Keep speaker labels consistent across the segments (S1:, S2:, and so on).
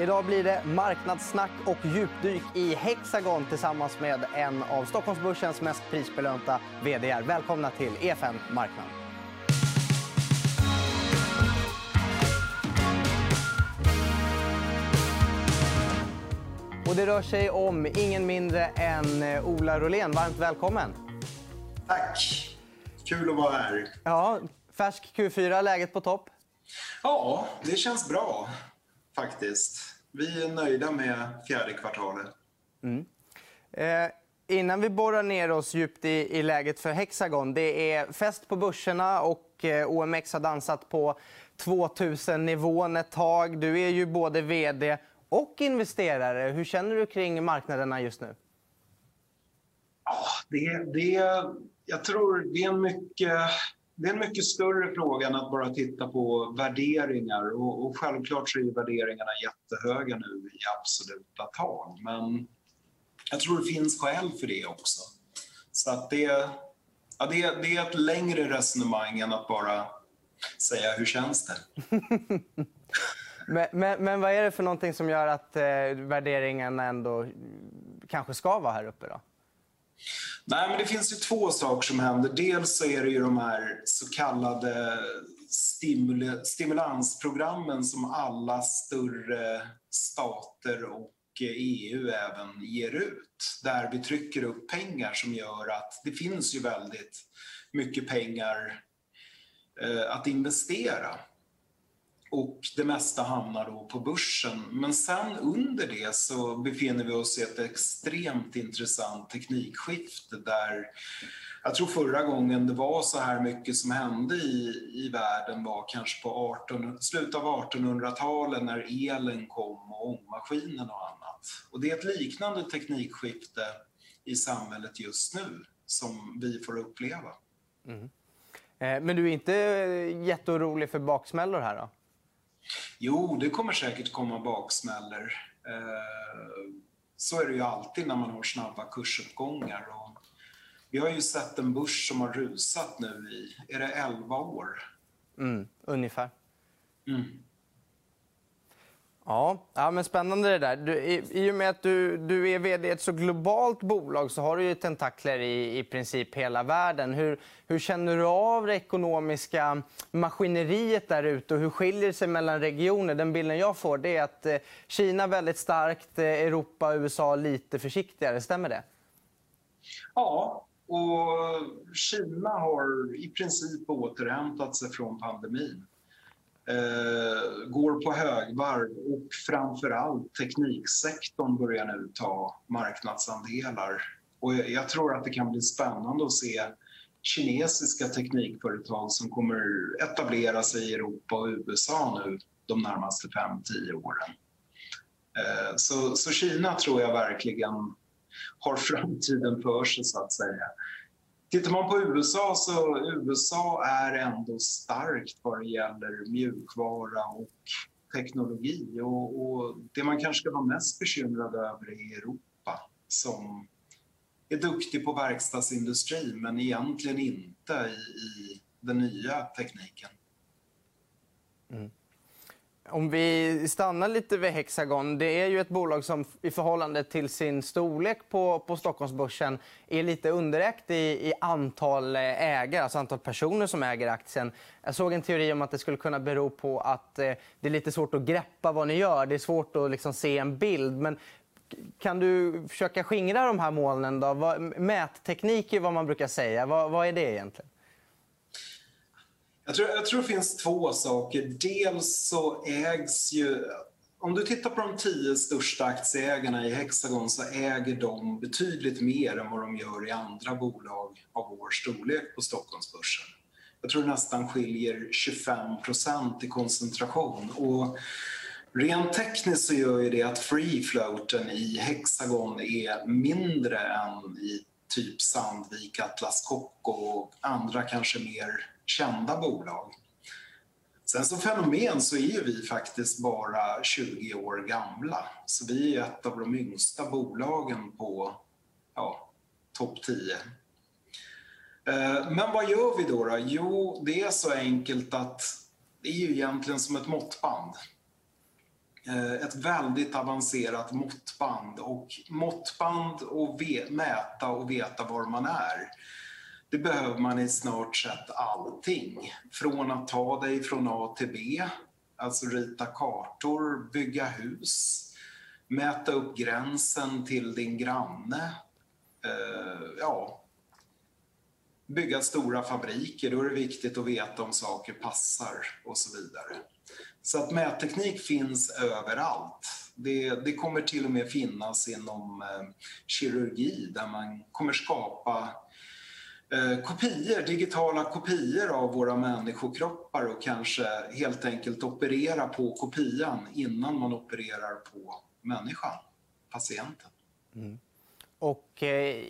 S1: Idag blir det marknadssnack och djupdyk i Hexagon tillsammans med en av Stockholmsbörsens mest prisbelönta vd. Välkomna till EFN Marknad. Och det rör sig om ingen mindre än eh, Ola Rolén. Varmt välkommen.
S2: Tack. Kul att vara här.
S1: Ja, färsk Q4, läget på topp?
S2: Ja, det känns bra faktiskt. Vi är nöjda med fjärde kvartalet.
S1: Mm. Eh, innan vi borrar ner oss djupt i, i läget för Hexagon. Det är fest på börserna och eh, OMX har dansat på 2000-nivån ett tag. Du är ju både vd och investerare. Hur känner du kring marknaderna just nu?
S2: Ja, det, det, jag tror det är en mycket det är en mycket större fråga än att bara titta på värderingar. Och, och självklart så är värderingarna jättehöga nu i absoluta tal. Men jag tror det finns skäl för det också. Så att det, ja, det, det är ett längre resonemang än att bara säga hur känns det.
S1: men, men, men, vad är det för någonting som gör att eh, värderingen ändå kanske ska vara här uppe? Då?
S2: Nej, men det finns ju två saker som händer. Dels så är det ju de här så kallade stimul stimulansprogrammen som alla större stater och EU även ger ut. Där vi trycker upp pengar som gör att det finns ju väldigt mycket pengar eh, att investera och det mesta hamnar då på börsen. Men sen under det så befinner vi oss i ett extremt intressant teknikskifte där jag tror förra gången det var så här mycket som hände i, i världen var kanske på 18, slutet av 1800-talet när elen kom och ångmaskinen och annat. Och det är ett liknande teknikskifte i samhället just nu som vi får uppleva. Mm.
S1: Eh, men du är inte jätteorolig för baksmällor här då?
S2: Jo, det kommer säkert komma baksmällor. Eh, så är det ju alltid när man har snabba kursuppgångar. Och vi har ju sett en börs som har rusat nu i, är det 11 år?
S1: Mm, ungefär.
S2: Mm.
S1: Ja, ja men spännande det där. Du, i, I och med att du, du är vd i ett så globalt bolag så har du ju tentakler i, i princip hela världen. Hur, hur känner du av det ekonomiska maskineriet där ute och hur skiljer det sig mellan regioner? Den bilden jag får det är att eh, Kina väldigt starkt, eh, Europa och USA lite försiktigare. Stämmer det?
S2: Ja, och Kina har i princip återhämtat sig från pandemin eh, går på högvarv och framförallt tekniksektorn börjar nu ta marknadsandelar. Och jag tror att det kan bli spännande att se kinesiska teknikföretag som kommer etablera sig i Europa och USA nu de närmaste 5-10 åren. Eh, så, så Kina tror jag verkligen har framtiden för sig så att säga. Tittar man på USA så USA är ändå starkt vad det gäller mjukvara och teknologi. Och, och det man kanske ska vara mest bekymrad över är Europa som är duktig på verkstadsindustri men egentligen inte i, i den nya tekniken.
S1: Mm. Om vi stannar lite vid Hexagon. Det är ju ett bolag som i förhållande till sin storlek på, på Stockholmsbörsen är lite underägt i, i antal ägare, alltså antal personer som äger aktien. Jag såg en teori om att det skulle kunna bero på att eh, det är lite svårt att greppa vad ni gör. Det är svårt att liksom, se en bild. Men kan du försöka skingra de här molnen? Då? Mätteknik är vad man brukar säga. Vad, vad är det egentligen?
S2: Jag tror, jag tror det finns två saker. Dels så ägs ju... Om du tittar på de tio största aktieägarna i Hexagon så äger de betydligt mer än vad de gör i andra bolag av vår storlek på Stockholmsbörsen. Jag tror det nästan skiljer 25 procent i koncentration. Och rent tekniskt så gör ju det att free floaten i Hexagon är mindre än i typ Sandvik, Atlas Copco och andra kanske mer kända bolag. Sen som fenomen så är vi faktiskt bara 20 år gamla. Så vi är ett av de yngsta bolagen på ja, topp 10. Eh, men vad gör vi då, då? Jo, det är så enkelt att det är ju egentligen som ett måttband. Eh, ett väldigt avancerat måttband och måttband och mäta och veta var man är. Det behöver man i snart sett allting. Från att ta dig från A till B, alltså rita kartor, bygga hus, mäta upp gränsen till din granne. Eh, ja, bygga stora fabriker, då är det viktigt att veta om saker passar och så vidare. Så att mätteknik finns överallt. Det, det kommer till och med finnas inom eh, kirurgi där man kommer skapa eh, kopior, digitala kopior av våra människokroppar och kanske helt enkelt operera på kopian innan man opererar på människan, patienten. Mm.
S1: Och eh,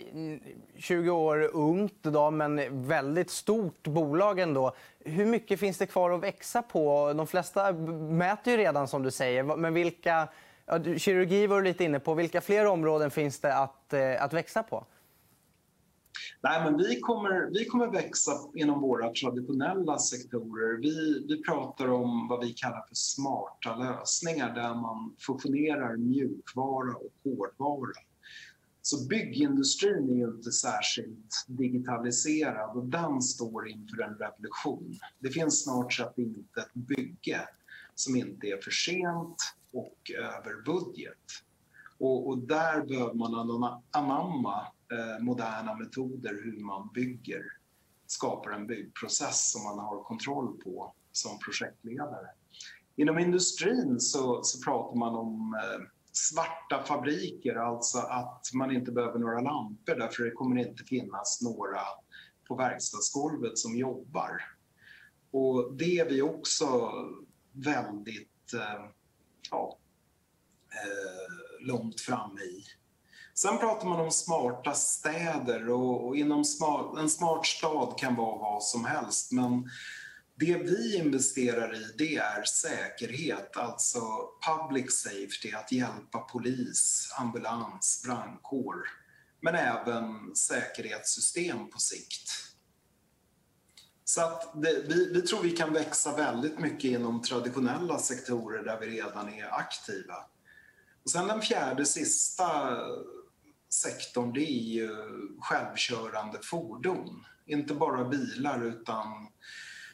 S1: 20 år ungt då, men väldigt stort bolag ändå. Hur mycket finns det kvar att växa på? De flesta mäter ju redan som du säger. Men vilka, kirurgi var du lite inne på. Vilka fler områden finns det att, eh, att växa på?
S2: Nej, men vi, kommer, vi kommer växa inom våra traditionella sektorer. Vi, vi pratar om vad vi kallar för smarta lösningar där man fusionerar mjukvara och hårdvara. Så byggindustrin är ju inte särskilt digitaliserad och den står inför en revolution. Det finns snart sett inte ett bygge som inte är för sent och över budget. Och, och där behöver man anamma eh, moderna metoder hur man bygger, skapar en byggprocess som man har kontroll på som projektledare. Inom industrin så, så pratar man om eh, svarta fabriker, alltså att man inte behöver några lampor därför det kommer inte finnas några på verkstadsgolvet som jobbar. Och det är vi också väldigt eh, ja, eh, långt framme i. Sen pratar man om smarta städer och, och inom smart, en smart stad kan vara vad som helst men det vi investerar i det är säkerhet, alltså public safety, att hjälpa polis, ambulans, brandkår, men även säkerhetssystem på sikt. Så att det, vi, vi tror vi kan växa väldigt mycket inom traditionella sektorer där vi redan är aktiva. Och sen den fjärde sista sektorn, det är ju självkörande fordon. Inte bara bilar utan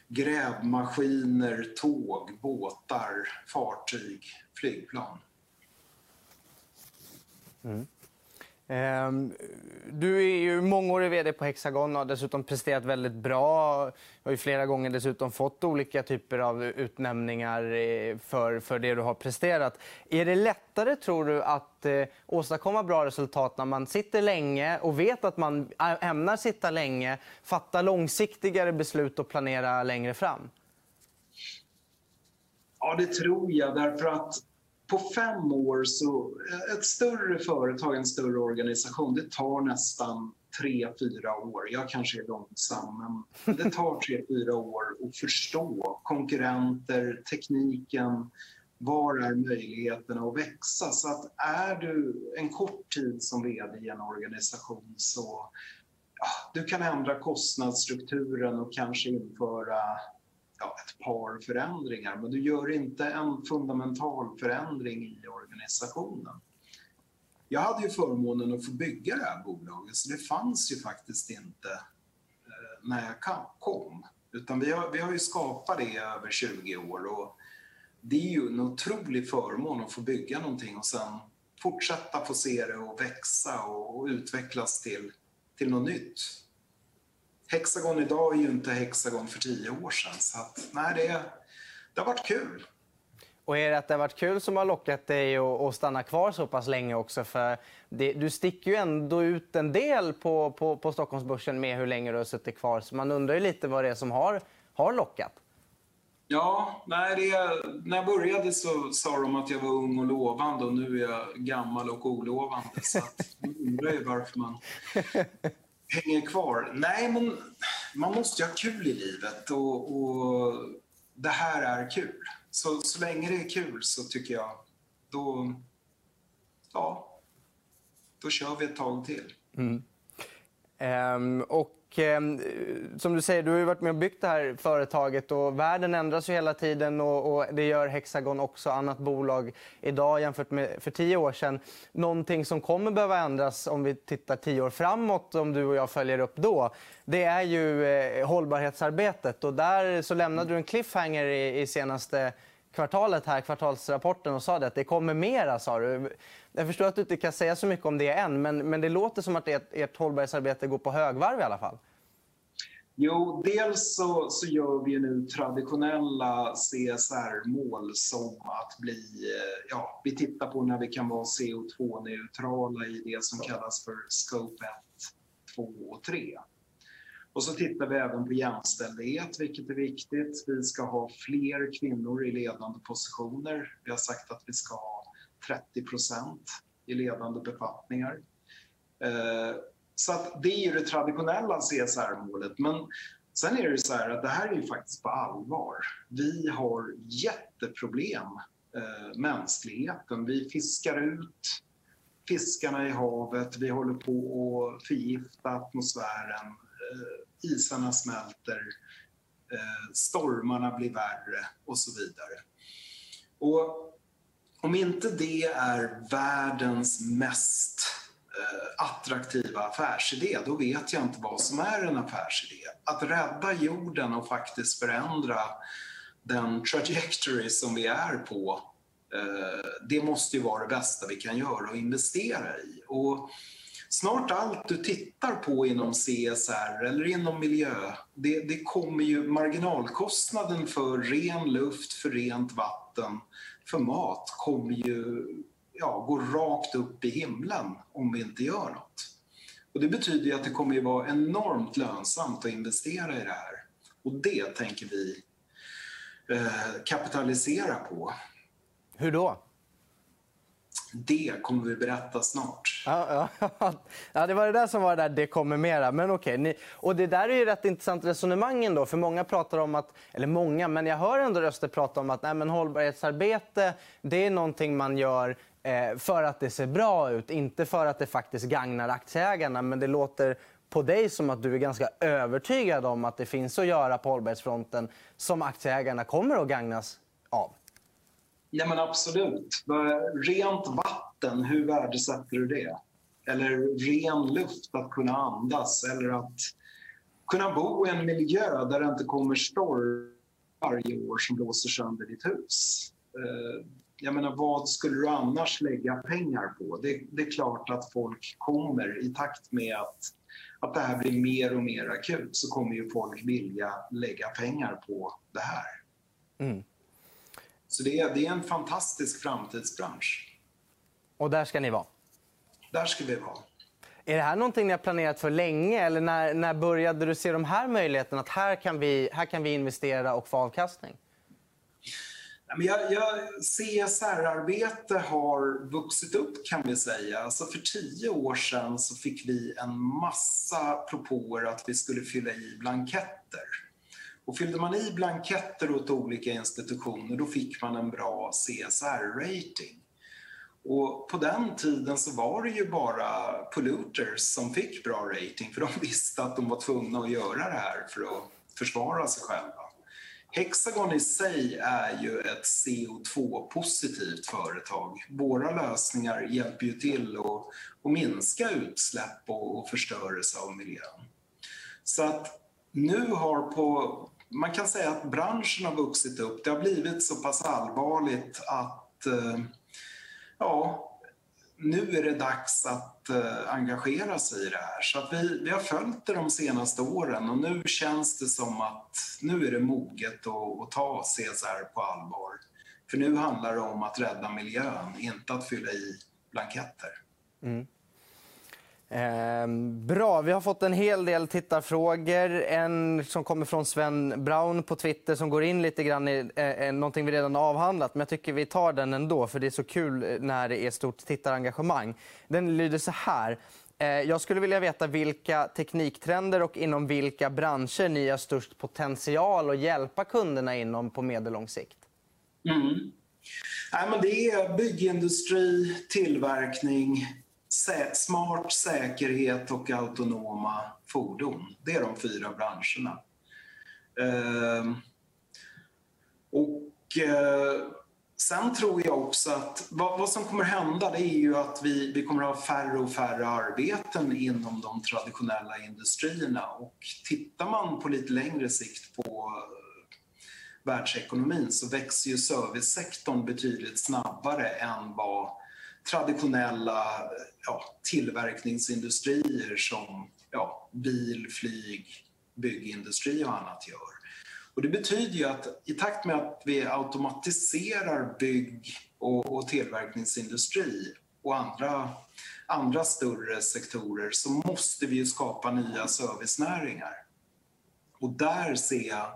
S2: grävmaskiner, tåg, båtar, fartyg, flygplan.
S1: Mm. Ehm, du är ju mångårig vd på Hexagon och har dessutom presterat väldigt bra. Du har ju flera gånger dessutom fått olika typer av utnämningar eh, för, för det du har presterat. Är det lättare, tror du, att eh, åstadkomma bra resultat när man sitter länge och vet att man ämnar sitta länge, fatta långsiktigare beslut och planera längre fram?
S2: Ja, det tror jag. Därför att på fem år så, ett större företag, en större organisation, det tar nästan tre, fyra år. Jag kanske är långsam, men det tar tre, fyra år att förstå konkurrenter, tekniken, var är möjligheterna att växa? Så att är du en kort tid som vd i en organisation så ja, du kan ändra kostnadsstrukturen och kanske införa ja, ett par förändringar, men du gör inte en fundamental förändring i organisationen. Jag hade ju förmånen att få bygga det här bolaget, så det fanns ju faktiskt inte eh, när jag kom. Utan vi har, vi har ju skapat det i över 20 år och det är ju en otrolig förmån att få bygga någonting och sen fortsätta få se det och växa och, och utvecklas till, till något nytt. Hexagon idag är ju inte Hexagon för tio år sedan. Så att, nej, det, det har varit kul.
S1: Och är det att det har varit kul som har lockat dig att stanna kvar så pass länge också? För det, du sticker ju ändå ut en del på, på, på Stockholmsbörsen med hur länge du har suttit kvar. Så man undrar ju lite vad det är som har, har lockat.
S2: Ja, nej, det, när jag började så sa de att jag var ung och lovande och nu är jag gammal och olovande. Så att, man undrar ju varför man hänger kvar? Nej, men man måste ju ha kul i livet och, och det här är kul. Så, så länge det är kul så tycker jag, då, ja, då kör vi ett tag till. Mm.
S1: Ehm, och ehm, som du säger, du har varit med och byggt det här företaget och världen ändras ju hela tiden och, och, det gör Hexagon också, annat bolag idag jämfört med för tio år sedan. Någonting som kommer behöva ändras om vi tittar tio år framåt, om du och jag följer upp då, det är ju eh, hållbarhetsarbetet och där så lämnade du en cliffhanger i, i senaste kvartalet här, kvartalsrapporten och sa det att det kommer mera. Sa du. Jag förstår att du inte kan säga så mycket om det än, men, men det låter som att ert, ert hållbarhetsarbete går på högvarv i alla fall.
S2: Jo, dels så, så gör vi nu traditionella CSR-mål som att bli... Eh, ja, vi tittar på när vi kan vara CO2-neutrala i det som kallas för Scope 1, 2 och 3. Och så tittar vi även på jämställdhet, vilket är viktigt. Vi ska ha fler kvinnor i ledande positioner. Vi har sagt att vi ska ha 30 procent i ledande befattningar. Eh, så att det är ju det traditionella CSR-målet. Men sen är det så här att det här är ju faktiskt på allvar. Vi har jätteproblem, eh, mänskligheten. Vi fiskar ut fiskarna i havet, vi håller på att förgifta atmosfären, Eh, isarna smälter, eh, stormarna blir värre och så vidare. Och om inte det är världens mest eh, attraktiva affärsidé, då vet jag inte vad som är en affärsidé. Att rädda jorden och faktiskt förändra den trajectory som vi är på, det måste ju vara det bästa vi kan göra och investera i. Och snart allt du tittar på inom CSR eller inom miljö, det, det kommer ju marginalkostnaden för ren luft, för rent vatten, för mat kommer ju ja, gå rakt upp i himlen om vi inte gör något. Och det betyder ju att det kommer att vara enormt lönsamt att investera i det här. Och det tänker vi eh, kapitalisera på.
S1: Hur då?
S2: Det kommer vi berätta snart.
S1: Ja, ja. ja, det var det där som var det där det kommer mera. Men okej, ni... och det där är ju rätt intressant resonemang ändå. För många pratar om att, eller många, men jag hör ändå röster prata om att nej, men hållbarhetsarbete, det är någonting man gör eh, för att det ser bra ut, inte för att det faktiskt gagnar aktieägarna. Men det låter på dig som att du är ganska övertygad om att det finns att göra på hållbarhetsfronten som aktieägarna kommer att gagnas av.
S2: Ja, men absolut. Rent vatten, hur värdesätter du det? Eller ren luft, att kunna andas eller att kunna bo i en miljö där det inte kommer storm varje år som blåser sönder ditt hus. Eh, jag menar, vad skulle du annars lägga pengar på? Det, det, är klart att folk kommer i takt med att, att det här blir mer och mer akut så kommer ju folk vilja lägga pengar på det här. Mm. Så det är, det är en fantastisk framtidsbransch.
S1: Och där ska ni vara?
S2: Där ska vi vara.
S1: Är det här någonting ni har planerat för länge? Eller när, när började du se de här möjligheterna? Att här kan vi, här kan vi investera och få avkastning?
S2: Jag, jag, CSR-arbete har vuxit upp kan vi säga. Alltså för tio år sedan så fick vi en massa propåer att vi skulle fylla i blanketter. Och fyllde man i blanketter åt olika institutioner då fick man en bra CSR-rating. Och på den tiden så var det ju bara polluters som fick bra rating för de visste att de var tvungna att göra det här för att försvara sig själva. Hexagon i sig är ju ett CO2-positivt företag. Våra lösningar hjälper ju till att, att minska utsläpp och förstörelse av miljön. Så att nu har på man kan säga att branschen har vuxit upp. Det har blivit så pass allvarligt att eh, ja, nu är det dags att eh, engagera sig i det här. Så att vi, vi har följt det de senaste åren och nu känns det som att nu är det moget att, att ta CSR på allvar. För nu handlar det om att rädda miljön, inte att fylla i blanketter. Mm.
S1: Eh, bra. Vi har fått en hel del tittarfrågor. En som kommer från Sven Braun på Twitter som går in lite grann i eh, eh någonting vi redan har avhandlat. Men jag tycker vi tar den ändå, för det är så kul eh, när det är stort tittarengagemang. Den lyder så här. Eh, jag skulle vilja veta vilka tekniktrender och inom vilka branscher ni har störst potential att hjälpa kunderna inom på medellång sikt.
S2: Mm. Nej, men det är byggindustri, tillverkning, smart säkerhet och autonoma fordon. Det är de fyra branscherna. Ehm, och eh, sen tror jag också att vad, vad, som kommer hända det är ju att vi, vi kommer ha färre och färre arbeten inom de traditionella industrierna. Och tittar man på lite längre sikt på eh, världsekonomin så växer ju servicesektorn betydligt snabbare än vad traditionella ja, tillverkningsindustrier som ja, bil, flyg, byggindustri och annat gör. Och det betyder ju att i takt med att vi automatiserar bygg och, och tillverkningsindustri och andra, andra större sektorer så måste vi ju skapa nya servicenäringar. Och där ser jag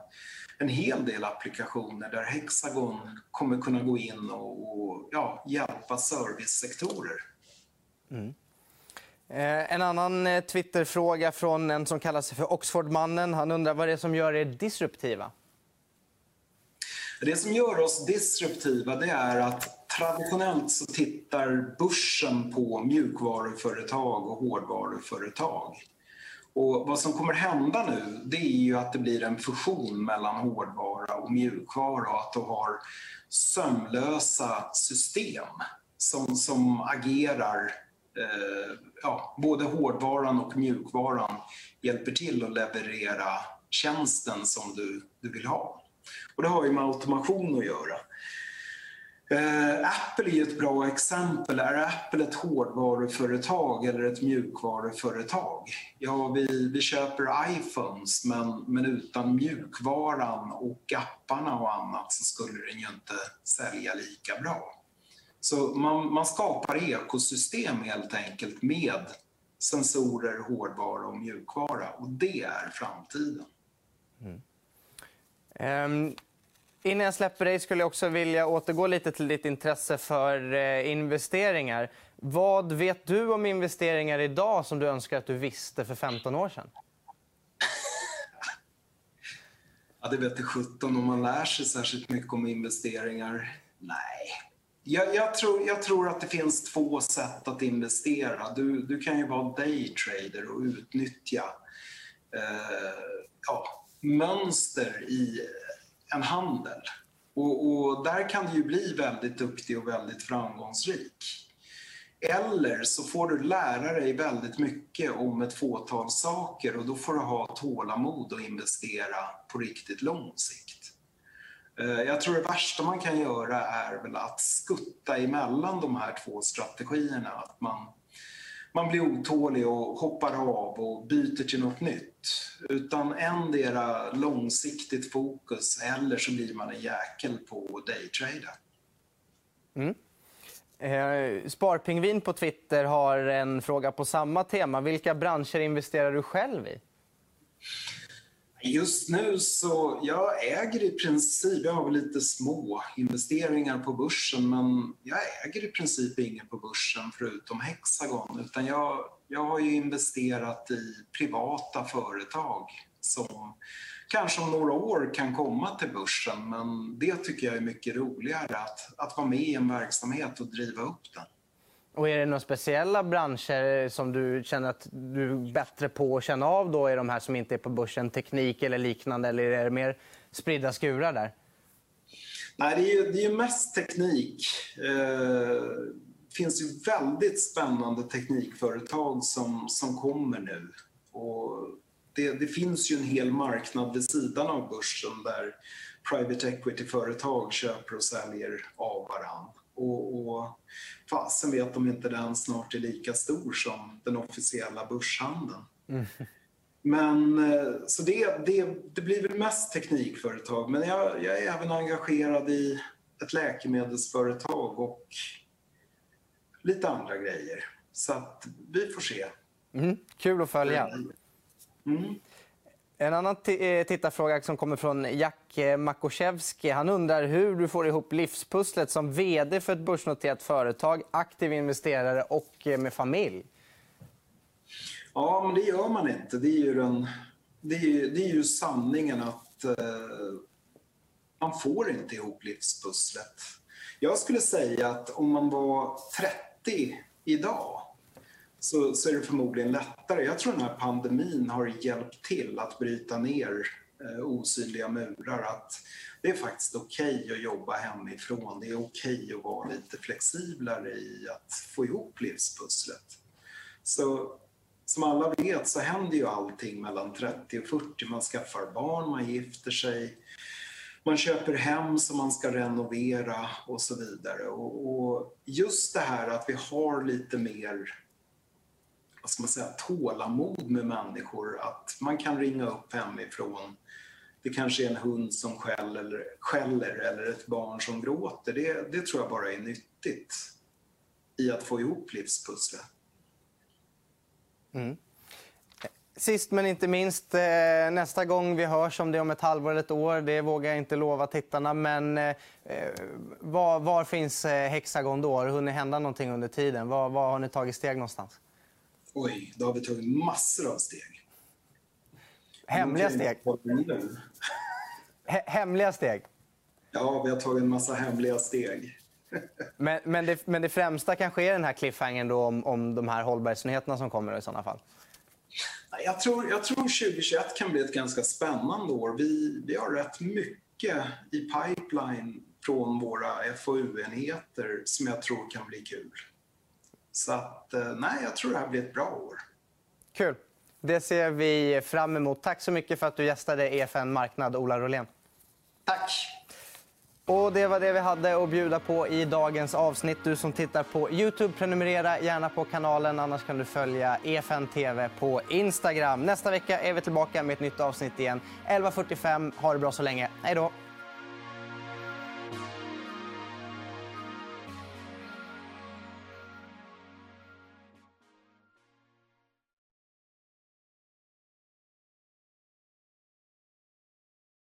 S2: en hel del applikationer där Hexagon kommer kunna gå in och, och ja, hjälpa servicesektorer. Mm.
S1: Eh, en annan eh, Twitterfråga från en som kallar sig för Oxfordmannen. Han undrar vad det är som gör er disruptiva.
S2: Det som gör oss disruptiva det är att traditionellt så tittar börsen på mjukvaruföretag och hårdvaruföretag. Och vad som kommer hända nu det är ju att det blir en fusion mellan hårdvara och mjukvara och att du har sömlösa system som, som agerar eh, ja, både hårdvaran och mjukvaran hjälper till att leverera tjänsten som du, du vill ha. Och det har ju med automation att göra. Eh, Apple är ett bra exempel. Är Apple ett hårdvaruföretag eller ett mjukvaruföretag? Ja, vi, vi köper iPhones men, men utan mjukvaran och apparna och annat så skulle den ju inte sälja lika bra. Så man, man skapar ekosystem helt enkelt med sensorer, hårdvara och mjukvara och det är framtiden. Mm.
S1: Um, innan jag släpper dig skulle jag också vilja återgå lite till ditt intresse för eh, investeringar. Vad vet du om investeringar idag som du önskar att du visste för 15 år sedan?
S2: ja, det vete 17 om man lär sig särskilt mycket om investeringar. Nej, jag, jag, tror, jag, tror, att det finns två sätt att investera. Du, du kan ju vara daytrader och utnyttja eh, ja, mönster i en handel. Och, och, där kan du ju bli väldigt duktig och väldigt framgångsrik. Eller så får du lära dig väldigt mycket om ett fåtal saker och då får du ha tålamod och investera på riktigt lång sikt. Eh, jag tror det värsta man kan göra är väl att skutta emellan de här två strategierna. Att man, man blir otålig och hoppar av och byter till något nytt. Utan endera långsiktigt fokus eller så blir man en jäkel på daytrade.
S1: Mm. Eh, Sparpingvin på Twitter har en fråga på samma tema. Vilka branscher investerar du själv i?
S2: Just nu så, jag äger i princip, jag har väl lite små investeringar på börsen men jag äger i princip inget på börsen förutom Hexagon utan jag, jag har ju investerat i privata företag som kanske om några år kan komma till börsen men det tycker jag är mycket roligare att, att vara med i en verksamhet och driva upp den.
S1: Och är det några speciella branscher som du känner att du är bättre på att känna av då i de här som inte är på börsen? Teknik eller liknande? Eller är det mer spridda skurar där?
S2: Nej, det är ju, det är mest teknik. Eh, finns ju väldigt spännande teknikföretag som, som kommer nu. Och det, det finns ju en hel marknad vid sidan av börsen där private equity-företag köper och säljer av varandra. Och, och fasen vet om inte den snart är lika stor som den officiella börshandeln. Mm. Men eh, så det, det, det blir väl mest teknikföretag, men jag, jag är även engagerad i ett läkemedelsföretag och lite andra grejer. Så att vi får se.
S1: Mm, kul att följa. Mm. En annan eh, tittarfråga som kommer från Jack eh, Makoszewski. Han undrar hur du får ihop livspusslet som vd för ett börsnoterat företag, aktiv investerare och eh, med familj.
S2: Ja, men det gör man inte. Det är ju, den, det är ju, det är ju sanningen att eh, man får inte ihop livspusslet. Jag skulle säga att om man var 30 idag så, så är det förmodligen lättare. Jag tror den här pandemin har hjälpt till att bryta ner eh, osynliga murar. Att det är faktiskt okej okay att jobba hemifrån. Det är okej okay att vara lite flexiblare i att få ihop livspusslet. Så som alla vet så händer ju allting mellan 30 och 40. Man skaffar barn, man gifter sig, man köper hem som man ska renovera och så vidare. Och, och just det här att vi har lite mer vad ska man säga, tålamod med människor. Att man kan ringa upp hemifrån. Det kanske är en hund som skäller, skäller eller ett barn som gråter. Det, det tror jag bara är nyttigt i att få ihop livspusslet.
S1: Mm. Sist men inte minst, eh, nästa gång vi hörs om det om ett halvår eller ett år, det vågar jag inte lova tittarna. Men eh, var, var, finns eh, Hexagon då? Har det hunnit hända någonting under tiden? Var, var har ni tagit steg någonstans?
S2: Oj, då har vi tagit massor av steg.
S1: Hemliga steg? Hemliga steg?
S2: Ja, vi har tagit en massa hemliga steg.
S1: men, men, det, men det främsta kanske är den här cliffhangern då om, om de här hållbarhetsnyheterna som kommer i sådana fall?
S2: Jag tror, jag tror 2021 kan bli ett ganska spännande år. Vi, vi har rätt mycket i pipeline från våra FoU-enheter som jag tror kan bli kul. Så att, eh, nej, jag tror det här blir ett bra år.
S1: Kul. Det ser vi fram emot. Tack så mycket för att du gästade EFN Marknad, Ola Rolén.
S2: Tack.
S1: Och Det var det vi hade att bjuda på i dagens avsnitt. Du som tittar på Youtube, prenumerera gärna på kanalen. Annars kan du följa EFN TV på Instagram. Nästa vecka är vi tillbaka med ett nytt avsnitt igen. 11.45. Ha det bra så länge. Hej då!